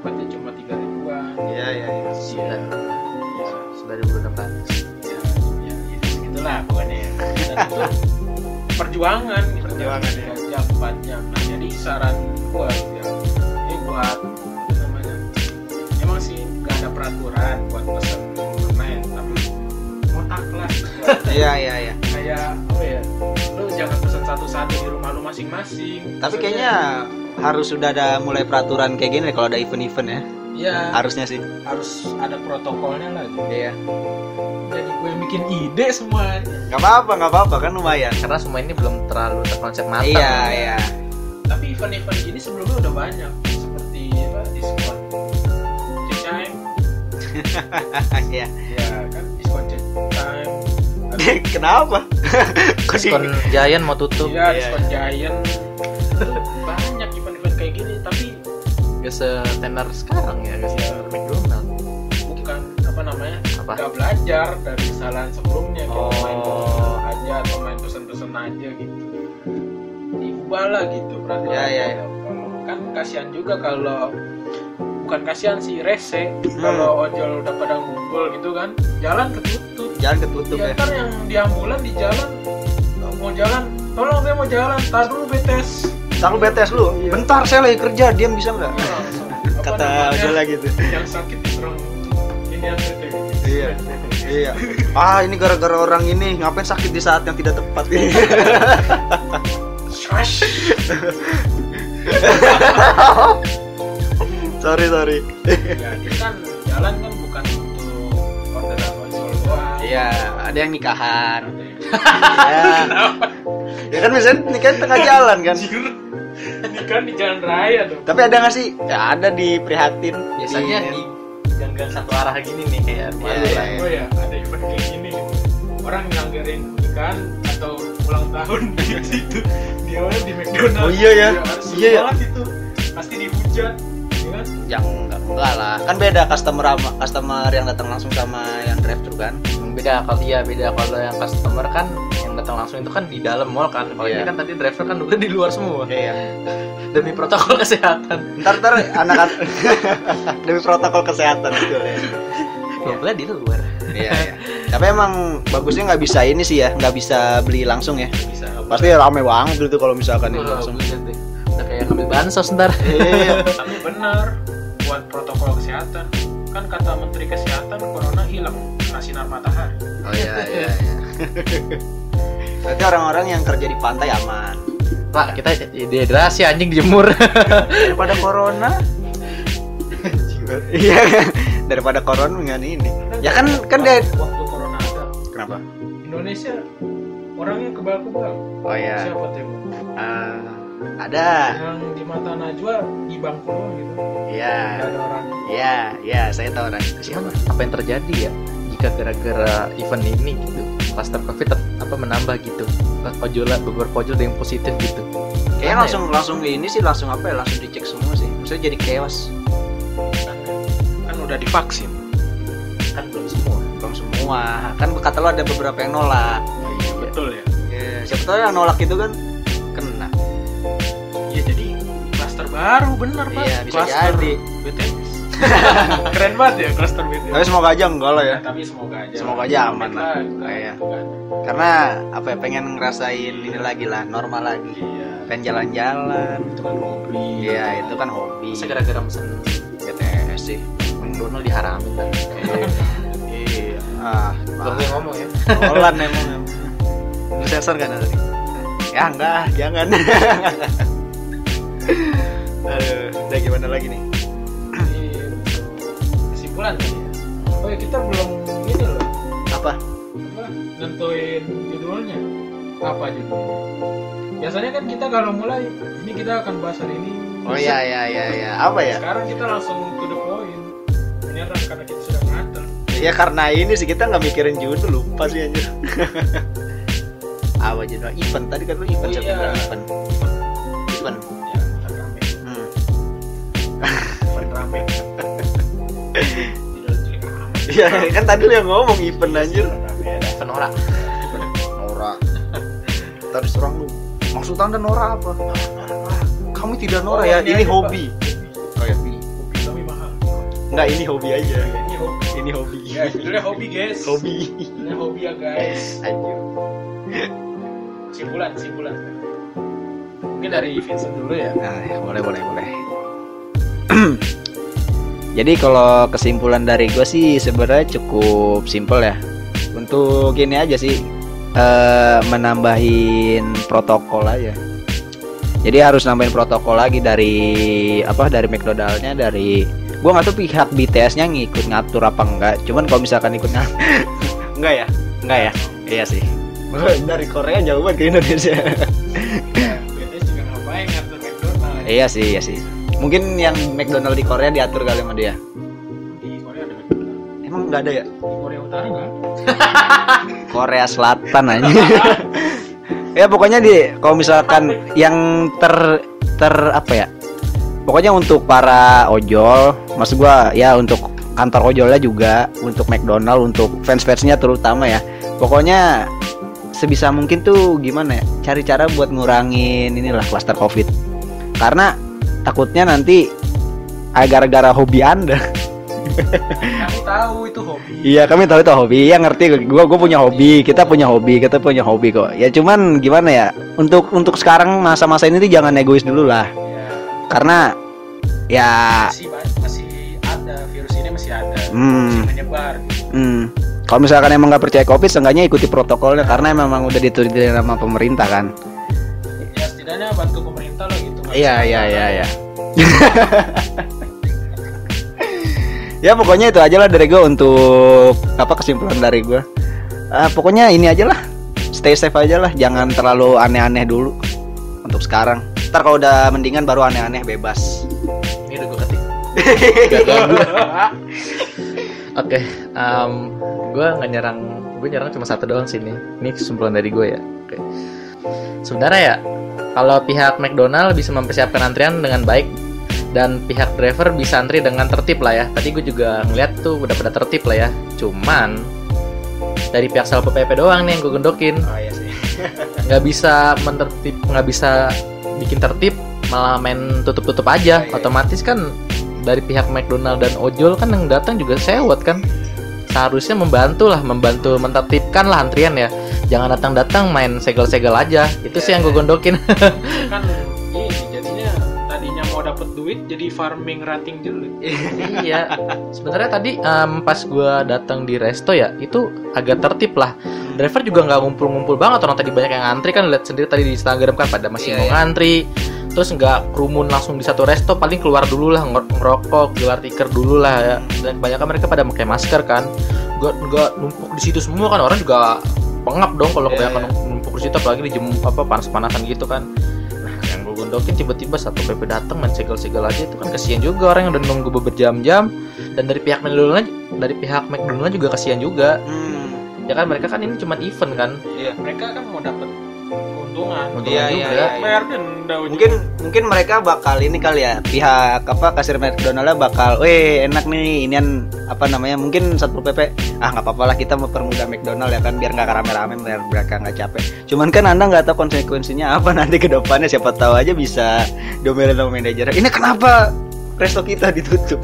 dapatnya cuma tiga ribuan. Iya iya iya. Sembilan, ya sembilan ribu enam ratus. ya ya, ya segitulah pokoknya. Ya. dan itu perjuangan gitu. Perjuangan, tiga jam empat jam. Nah jadi saran gua ya ini buat apa namanya emang sih nggak ada peraturan buat pesan online tapi otak lah. Iya iya iya. Kayak apa ya lu jangan pesan satu-satu di rumah lu masing-masing. Tapi Maksudnya, kayaknya harus sudah ada mulai peraturan kayak gini kalau ada event-event ya? Ya harusnya sih. Harus ada protokolnya lah. Gitu. iya. Jadi gue bikin ide semuanya nggak apa-apa nggak apa-apa. Kan lumayan. Karena semua ini belum terlalu terkonsep matang. iya iya. Tapi event-event gini sebelumnya udah banyak. Seperti apa diskon. Time. Iya. Ya kan? Diskon time. Kenapa? Diskon Giant mau tutup. ya Iya, diskon giant Gak setenar sekarang ya, gak setenar McDonald. bukan apa namanya Apa nggak belajar dari kesalahan sebelumnya main Oh. aja atau main pesen-pesen aja gitu diubah lah gitu berarti Ya, ya, ya. kan kasihan juga kalau bukan kasihan sih rese Hmm. kalau ojol udah pada ngumpul gitu kan jalan ketutup Jangan ketutup ya ya. ntar yang di ambulan di jalan mau jalan tolong saya mau jalan tar dulu betes Tahu BTS lu. Iya. Bentar saya lagi kerja, diam bisa nggak? Kata lagi gitu. yang sakit diserang ini Iya. Iya. Ah, ini gara-gara orang ini ngapain sakit di saat yang tidak tepat. Sorry, sorry. ya kan jalan kan bukan untuk doang Iya, ada yang nikahan. Ya. ya kan misalnya nikahan tengah jalan kan. Kan di jalan raya dong Tapi ada nggak sih? Ya ada di prihatin. biasanya Di- di gang-gang satu arah gini nih kayak Iya, iya, iya. oh ya ada event kayak gini orang nganggarin nikahan atau ulang tahun di situ dia orang di McDonald Oh iya ya. harus Iya ya. itu pasti dihujat ya kan yang enggak, enggak lah. Kan beda customer sama customer yang datang langsung sama yang drive thru kan. beda kalau iya beda kalau yang customer kan yang datang langsung itu kan di dalam mall kan kalau Iya. ini kan tadi driver kan udah di luar semua Iya. demi protokol kesehatan Ntar ntar anak demi protokol kesehatan betul ya. ngobrolnya di luar Iya, iya. Tapi emang bagusnya nggak bisa ini sih ya, nggak bisa beli langsung ya. bisa Pasti rame banget gitu kalau misalkan itu langsung. udah kayak ngambil bansos ntar Iya. tapi benar buat protokol kesehatan kan kata Menteri Kesehatan corona hilang kena sinar matahari Oh iya iya. iya. Berarti orang-orang yang kerja di pantai aman. pak kita dehidrasi anjing dijemur Daripada corona. Iya. Daripada corona dengan ini. Ya kan kan dia waktu corona ada kenapa? Indonesia orangnya kebal-kebal Oh iya. siapa temu Ah, ada. yang di mata Najwa di bangku doang gitu Iya. ada orang Iya, iya, saya tahu orang itu Siapa? siapa. apa yang terjadi ya jika gara-gara event ini gitu cluster covid ter- apa menambah gitu ojol beberapa ojol ada yang positif gitu Kayaknya Aneh ya? langsung langsung ini sih langsung apa ya? Langsung dicek semua sih. Maksudnya jadi chaos. kan, udah divaksin kan belum semua Belum semua. Kan kata lo ada beberapa yang nolak. betul ya Ya, siapa tahu yang nolak itu kan kena. Iya jadi klaster baru bener pak Iya, bisa Klaster jadi. BTS keren banget ya klaster BTS Tapi semoga aja enggak lah ya. Ya, tapi semoga aja Semoga aja aman lah. gitu Iya. gitu kan. Karena apa ya pengen ngerasain ini lagi lah, normal lagi. iya Pengen jalan-jalan. itu kan hobi Iya, itu kan hobi. Masa gara-gara mesen BTS sih. McDonald diharamin kan Iya. Ah, belum gue ngomong ya Nolan emang. emang. Lu sensor kan tadi? Ya enggak, jangan. Aduh, udah gimana lagi nih? Ya oh ya kita belum ini loh Apa? apa nentuin judulnya apa judulnya biasanya kan kita kalau mulai ini kita akan bahas hari ini Oh iya iya iya iya. Apa ya? sekarang kita langsung to the point menyerang karena kita sudah ngatur Ya karena ini sih kita nggak mikirin judul lupa sih anjir. Apa judul? Event tadi kan lu event Oh, iya. bilang event? Event. ya rame Hmm. rame. Iya kan tadi lu yang ngomong event anjir. Penora Nora. Tadi serang lu. Maksud anda Nora apa? Kamu tidak Nora ya, ini ini hobi. Oh ya, hobi tapi mahal Enggak ini hobi aja. ini hobi Ini hobi. ya judulnya hobi guys Hobi. judulnya hobi ya guys Anjir. simpulan simpulan mungkin dari Vincent dulu ya Nah, ya, boleh boleh boleh. Jadi kalau kesimpulan dari gue sih sebenarnya cukup simpel ya. Untuk gini aja sih eh, menambahin protokol aja. Jadi harus nambahin protokol lagi dari apa dari McDonaldnya dari gua nggak tahu pihak BTS-nya ngikut ngatur apa enggak. Cuman kalau misalkan ikut ngatur enggak ya? Enggak ya? Iya sih. dari Korea jauh banget ke Indonesia. BTS juga ngapain ngatur McDonald iya sih, iya sih. Mungkin yang McDonald di Korea diatur kali sama dia. di Korea ada McDonald Emang nggak ada ya? di Korea Utara nggak Korea Selatan aja. ya pokoknya di kalau misalkan yang ter ter apa ya? Pokoknya untuk para ojol, maksud gua ya untuk kantor ojolnya juga untuk McDonald untuk fans-fansnya terutama ya pokoknya sebisa mungkin tuh gimana ya cari cara buat ngurangin inilah cluster covid karena takutnya nanti ah, gara-gara hobi anda. Kami tahu itu hobi. Iya kami tahu itu hobi. Ya ngerti. Gua gue punya hobi. Kita punya hobi kita punya hobi kok. Ya cuman gimana ya? Untuk untuk sekarang masa-masa ini tuh jangan egois dulu lah. Ya, karena ya masih ba- masih ada. Virus ini masih ada. Hmm. Masih menyebar. hmm, kalau misalkan emang nggak percaya covid seenggaknya ikuti protokolnya. Karena memang udah diturutin sama pemerintah kan iya bisa iya apa- iya iya ya pokoknya itu aja lah dari gue untuk apa kesimpulan dari gue Ah, pokoknya ini aja lah stay safe aja lah jangan terlalu aneh-aneh dulu untuk sekarang ntar kalau udah mendingan baru aneh-aneh bebas Ini udah gue ketik. Oke, em, gue nggak nyerang, gue nyerang cuma satu doang sini. Ini kesimpulan dari gue ya. Oke. Sebenarnya ya, kalau pihak McDonald bisa mempersiapkan antrian dengan baik dan pihak driver bisa antri dengan tertib lah ya. Tadi gue juga ngeliat tuh udah pada tertib lah ya. Cuman dari pihak Satpol PP doang nih yang gue gendokin oh iya sih nggak bisa menertib nggak bisa bikin tertib malah main tutup-tutup aja Iya, iya. otomatis kan dari pihak McDonald dan ojol kan yang datang juga sewot kan seharusnya membantu lah membantu mentertibkan lah antrian ya. Jangan datang-datang main segel-segel aja. Itu sih yang gue gondokin Kan ini jadinya tadinya mau dapat duit jadi farming ranting dulu. iya. Sebenarnya tadi em, pas gue datang di resto ya itu agak tertib lah. Driver juga nggak ngumpul-ngumpul banget. Orang tadi banyak yang ngantri kan lihat sendiri tadi di Instagram kan pada masih Iya, mau iya. ngantri terus nggak kerumun langsung di satu resto paling keluar dulu lah nger- ngerokok gelar tikar dulu lah ya. Dan kebanyakan mereka pada pakai masker kan. Nggak nggak numpuk di situ semua kan orang juga pengap dong kalau Iya, kebanyakan numpuk di situ apalagi di jam apa panas-panasan gitu kan. Nah yang gue gondokin tiba-tiba satu PP datang main segel-segel aja itu kan kasihan juga orang yang udah nunggu beberapa jam-jam dan dari pihak McDonald dari pihak McDonald juga kasihan juga. Hmm, ya kan mereka kan ini cuma event kan. Iya Mereka kan mau dapat keuntungan. Untungan Iya, juga iya, iya. Bayar denda mungkin mungkin mereka bakal ini kali ya pihak apa kasir McDonald's bakal weh enak nih inian apa namanya mungkin satpol pp ah nggak apa-apa lah kita mempermudah McDonald ya kan biar nggak rame-rame biar mereka nggak capek cuman kan anda nggak tahu konsekuensinya apa nanti ke depannya siapa tahu aja bisa domelin sama manajer ini kenapa resto kita ditutup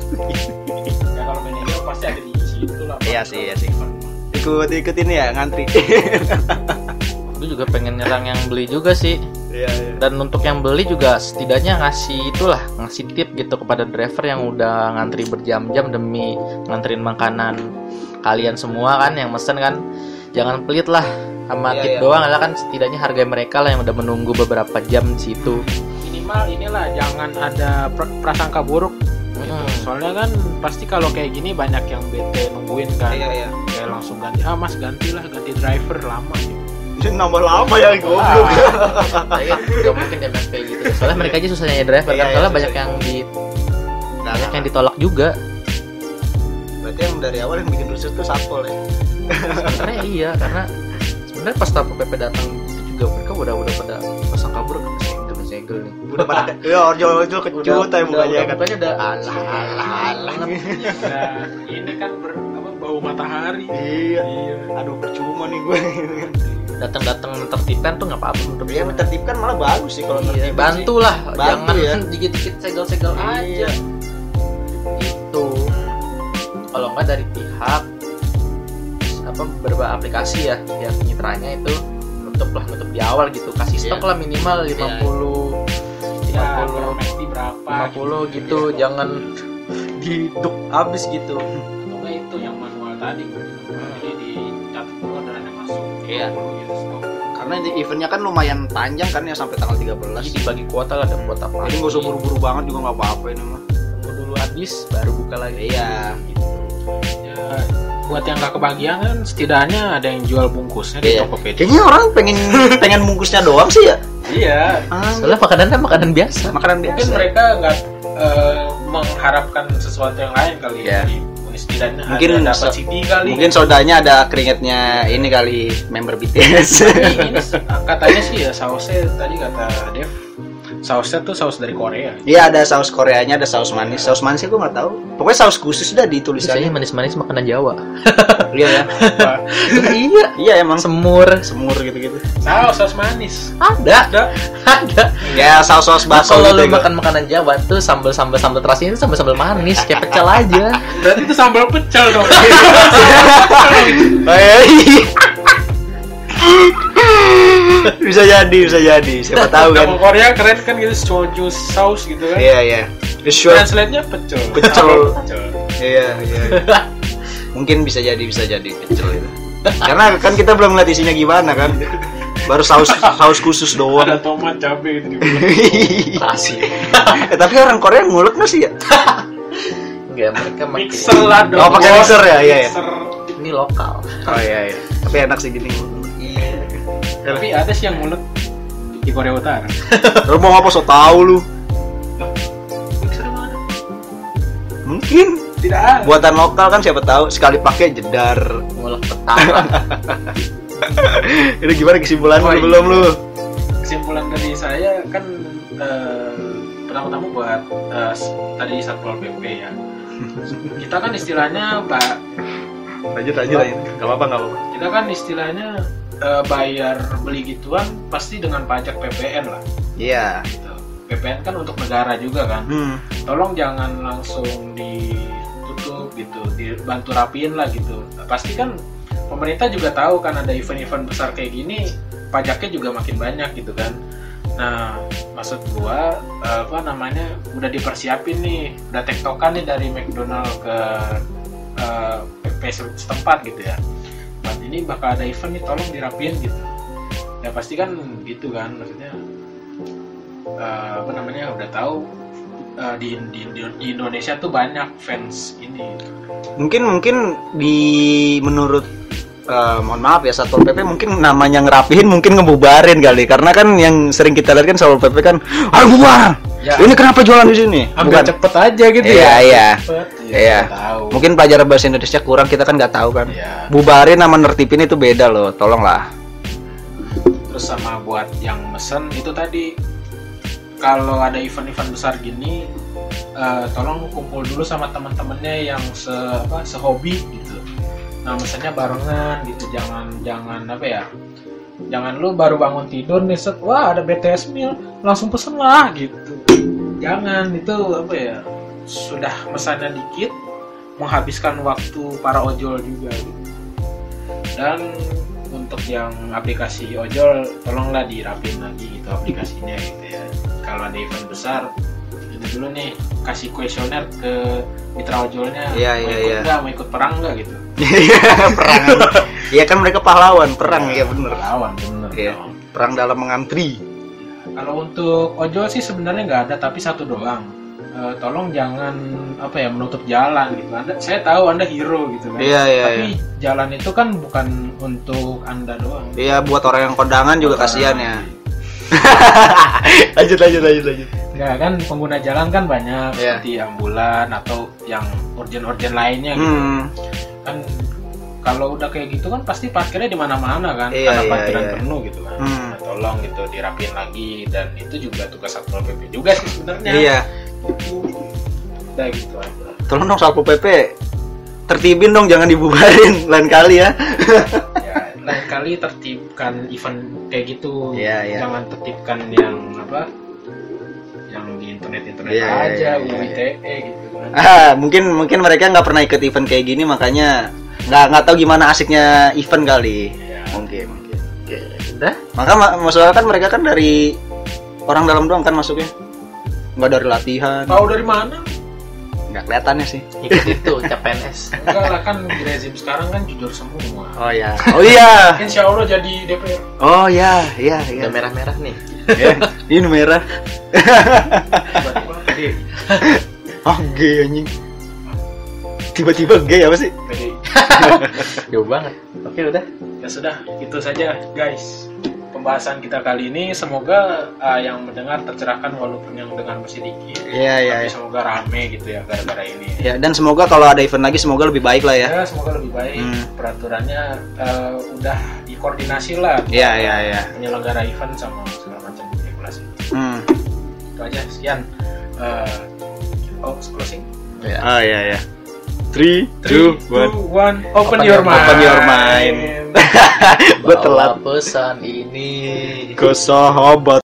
ya kalau manajer pasti ada di situ lah. Iya sih, iya sih. ikut ikut ini ya ngantri gue juga pengen nyerang yang beli juga sih iya iya dan untuk yang beli juga setidaknya ngasih itulah ngasih tip gitu kepada driver yang udah ngantri berjam-jam demi nganterin makanan kalian semua kan yang mesen kan jangan pelit lah sama Iya, tip iya. doang lah kan setidaknya harga mereka lah yang udah menunggu beberapa jam di situ Minimal inilah jangan ada pra- prasangka buruk. Mm. Soalnya kan pasti kalau kayak gini banyak yang bete nungguin kan. iya iya Kayak langsung ganti. Ah mas gantilah ganti driver lama. Gitu. Nambah lama ya goblok. Tapi nggak mungkin kayak gitu. Soalnya mereka aja susah nyari driver Iya, kan iya, soalnya susah. banyak yang di Nah, banyak yang ditolak juga. Berarti yang dari awal yang bikin rusuh tuh satpol ya? Sebenarnya iya karena sebenarnya pas tapu pp datang itu juga mereka udah udah pada pasang kabur ke segel segel nih. Udah pada ya orjol orjol kecut ya mukanya kan. mukanya udah alah alah. Alah. Nah ini kan ber, apa, bau matahari. iya. Iya. aduh percuma nih gue datang datang tertipan tuh nggak apa-apa menurut ya gue. tertibkan malah bagus sih kalau Iya, bantu lah Bantu jangan ya. dikit dikit segel segel aja Iya. itu kalau nggak dari pihak apa beberapa aplikasi ya yang mitranya itu nutup lah nutup di awal gitu kasih stok Iya. lah minimal 50 Ya, 50 per McD berapa? 50 gitu jangan diduk habis gitu Atau nggak itu yang manual tadi. Jadi Iya. 20 gitu stok. karena di eventnya kan lumayan panjang kan ya sampai tanggal 13 jadi dibagi kuota lah ada kuota apa jadi nggak usah buru-buru banget juga nggak apa-apa ini mah tunggu dulu habis baru buka lagi iya Ya, buat yang nggak kebagian kan setidaknya ada yang jual bungkusnya di Iya. Tokopedia. kayaknya orang pengen pengen bungkusnya doang sih ya Iya. ah, soalnya makanannya makanan biasa makanan Mungkin biasa mereka nggak eh, mengharapkan sesuatu yang lain kali Iya. ya dari setidaknya Mungkin ada dapat CD kali Mungkin sodanya ada keringetnya ini kali member BTS. Tapi ini katanya sih ya sausnya tadi kata Dev sausnya tuh saus dari Korea Iya ada saus Koreanya, ada saus manis. Saus manisnya gue nggak tahu. Pokoknya saus khusus dah di Biasanya tulisannya. manis-manis makanan Jawa. Iya ya. Apa? iya. Iya emang Semur. semur gitu-gitu. saus saus manis Ada. ada Ada. Ya saus-saus Nah, bakso kalau gitu. lu ya, makan makanan Jawa tuh sambal sambal sambal terasi itu sambal sambal manis kayak pecel aja. berarti itu sambal pecel dong Oh, iya. Bisa jadi, bisa jadi. Siapa tahu kan. nama Korea keren kan gitu soju saus gitu kan Iya, iya. Sure. translate-nya pecel Pecel. Pecel Iya, iya. Mungkin bisa jadi, bisa jadi kecil itu. Karena kan kita belum ngeliat isinya gimana kan. Baru saus saus khusus ada doang. tomat cabai gitu di Terasi. eh, tapi orang Korea ngulek nggak sih ya? Enggak, mereka makin mixer lah dong Oh, pakai mixer ya? Iya, iya. Mixer. ini lokal. Oh iya iya. Tapi enak sih gini. Tapi ada sih yang mulut di Korea Utara Lu mau apa so tau lu? Mungkin tidak ada buatan lokal kan siapa tahu sekali pakai jedar. Ngulek petara. Itu gimana kesimpulan Oh, iya. belum lu? kesimpulan dari saya kan eh, pertama-tama buat s- tadi satpol pp ya kita kan istilahnya mbak Lanjut lanjut lanjut. Gak apa-apa gak apa-apa. kita kan istilahnya eh, bayar beli gituan pasti dengan pajak PPN lah Iya. gitu. PPN kan untuk negara juga kan Hmm. tolong jangan langsung ditutup gitu dibantu rapiin lah gitu pasti kan pemerintah juga tahu kan ada event-event besar kayak gini pajaknya juga makin banyak gitu kan nah maksud gua eh, apa namanya udah dipersiapin nih udah tektokan nih dari McDonald ke eh, PP setempat gitu ya buat ini bakal ada event nih tolong dirapiin gitu. Ya pasti kan gitu kan maksudnya eh, apa namanya udah tahu eh, di, di, di Indonesia tuh banyak fans ini. Mungkin mungkin di menurut eh, mohon maaf ya satpol pp mungkin namanya ngerapihin mungkin ngebubarin kali. Karena kan yang sering kita lihat kan satpol pp kan ayo bubar! Ya. ini kenapa jualan di sini? Ambil cepet aja gitu Iya, ya. iya. Cepet, ya, Iya. tahu. Mungkin pelajaran bahasa Indonesia kurang kita kan nggak tahu kan. Iya. bubarin sama nertipin itu beda loh tolonglah. Terus sama buat yang mesen itu tadi kalau ada event-event besar gini eh, tolong kumpul dulu sama teman-temannya yang se apa sehobi gitu nah mesennya barengan gitu. Jangan jangan apa ya? Jangan lu baru bangun tidur nih set wah ada BTS meal langsung pesen lah gitu. Jangan itu apa ya sudah mesannya dikit menghabiskan waktu para ojol juga gitu. dan untuk yang aplikasi ojol tolonglah dirapin lagi gitu aplikasinya gitu ya. Kalau ada event besar itu dulu nih kasih kuesioner ke mitra ojolnya Iya, mau iya, ikut iya. nggak? Mau ikut perang nggak? gitu. Perang. Iya kan mereka pahlawan perang. Ya bener. lawan bener Iya. dong. perang dalam mengantri. Kalau untuk ojol sih sebenarnya nggak ada tapi satu doang. Eh, tolong jangan apa ya menutup jalan gitu. Anda saya tahu anda hero gitu kan. Iya, iya, tapi jalan itu kan bukan untuk anda doang. Iya buat orang yang kondangan juga kasihan ya lanjut lanjut lanjut lanjut Enggak kan pengguna jalan kan banyak Iya. seperti ambulan atau yang urgent-urgent lainnya gitu. hmm. Kan kalau udah kayak gitu kan pasti parkirnya di mana-mana kan Iya, karena iya, parkiran iya. penuh gitu kan. Hmm. Nah, tolong gitu dirapin lagi dan itu juga tugas satpol pp juga sih sebenarnya. iya Udah gitu aja. tolong dong satpol pp tertibin dong jangan dibubarin lain kali ya lain kali tertibkan event kayak gitu. Iya, iya. Jangan tertibkan yang apa? Yang di internet-internet Iya, iya, aja, iya, iya. UITE gitu kan. ah, mungkin mungkin mereka nggak pernah ikut event kayak gini makanya nggak nggak tahu gimana asiknya event kali Iya. mungkin mungkin udah. maka ma- maksudnya kan mereka kan dari orang dalam doang kan masuknya nggak dari latihan Tahu dari mana? Nggak kelihatannya sih Ikut itu CPNS. Enggak lah kan di rezim sekarang kan jujur semua. oh ya oh iya Insya Allah jadi DPR. oh ya iya iya Udah merah-merah nih. Ya, ini merah oh gay anjing tiba-tiba gay apa sih PDI. Jauh banget. Oke, udah. Ya sudah, itu saja guys. Pembahasan kita kali ini. Semoga uh, yang mendengar tercerahkan walaupun yang dengar masih dikit. Iya iya. Tapi iya. semoga rame gitu ya gara-gara ini. Ya dan semoga kalau ada event lagi semoga lebih baik lah ya. Ya, semoga lebih baik. Hmm. Peraturannya uh, udah dikoordinasi lah. Iya iya iya. Penyelenggara event sama segala macam regulasi. Hmm. Itu aja. Sekian. Uh, oh, closing. Ya. Oh iya iya. Three, Three, two, one. Open, Open your mind. open your mind. Gue Bawa telat. pesan ini Ke sahabat.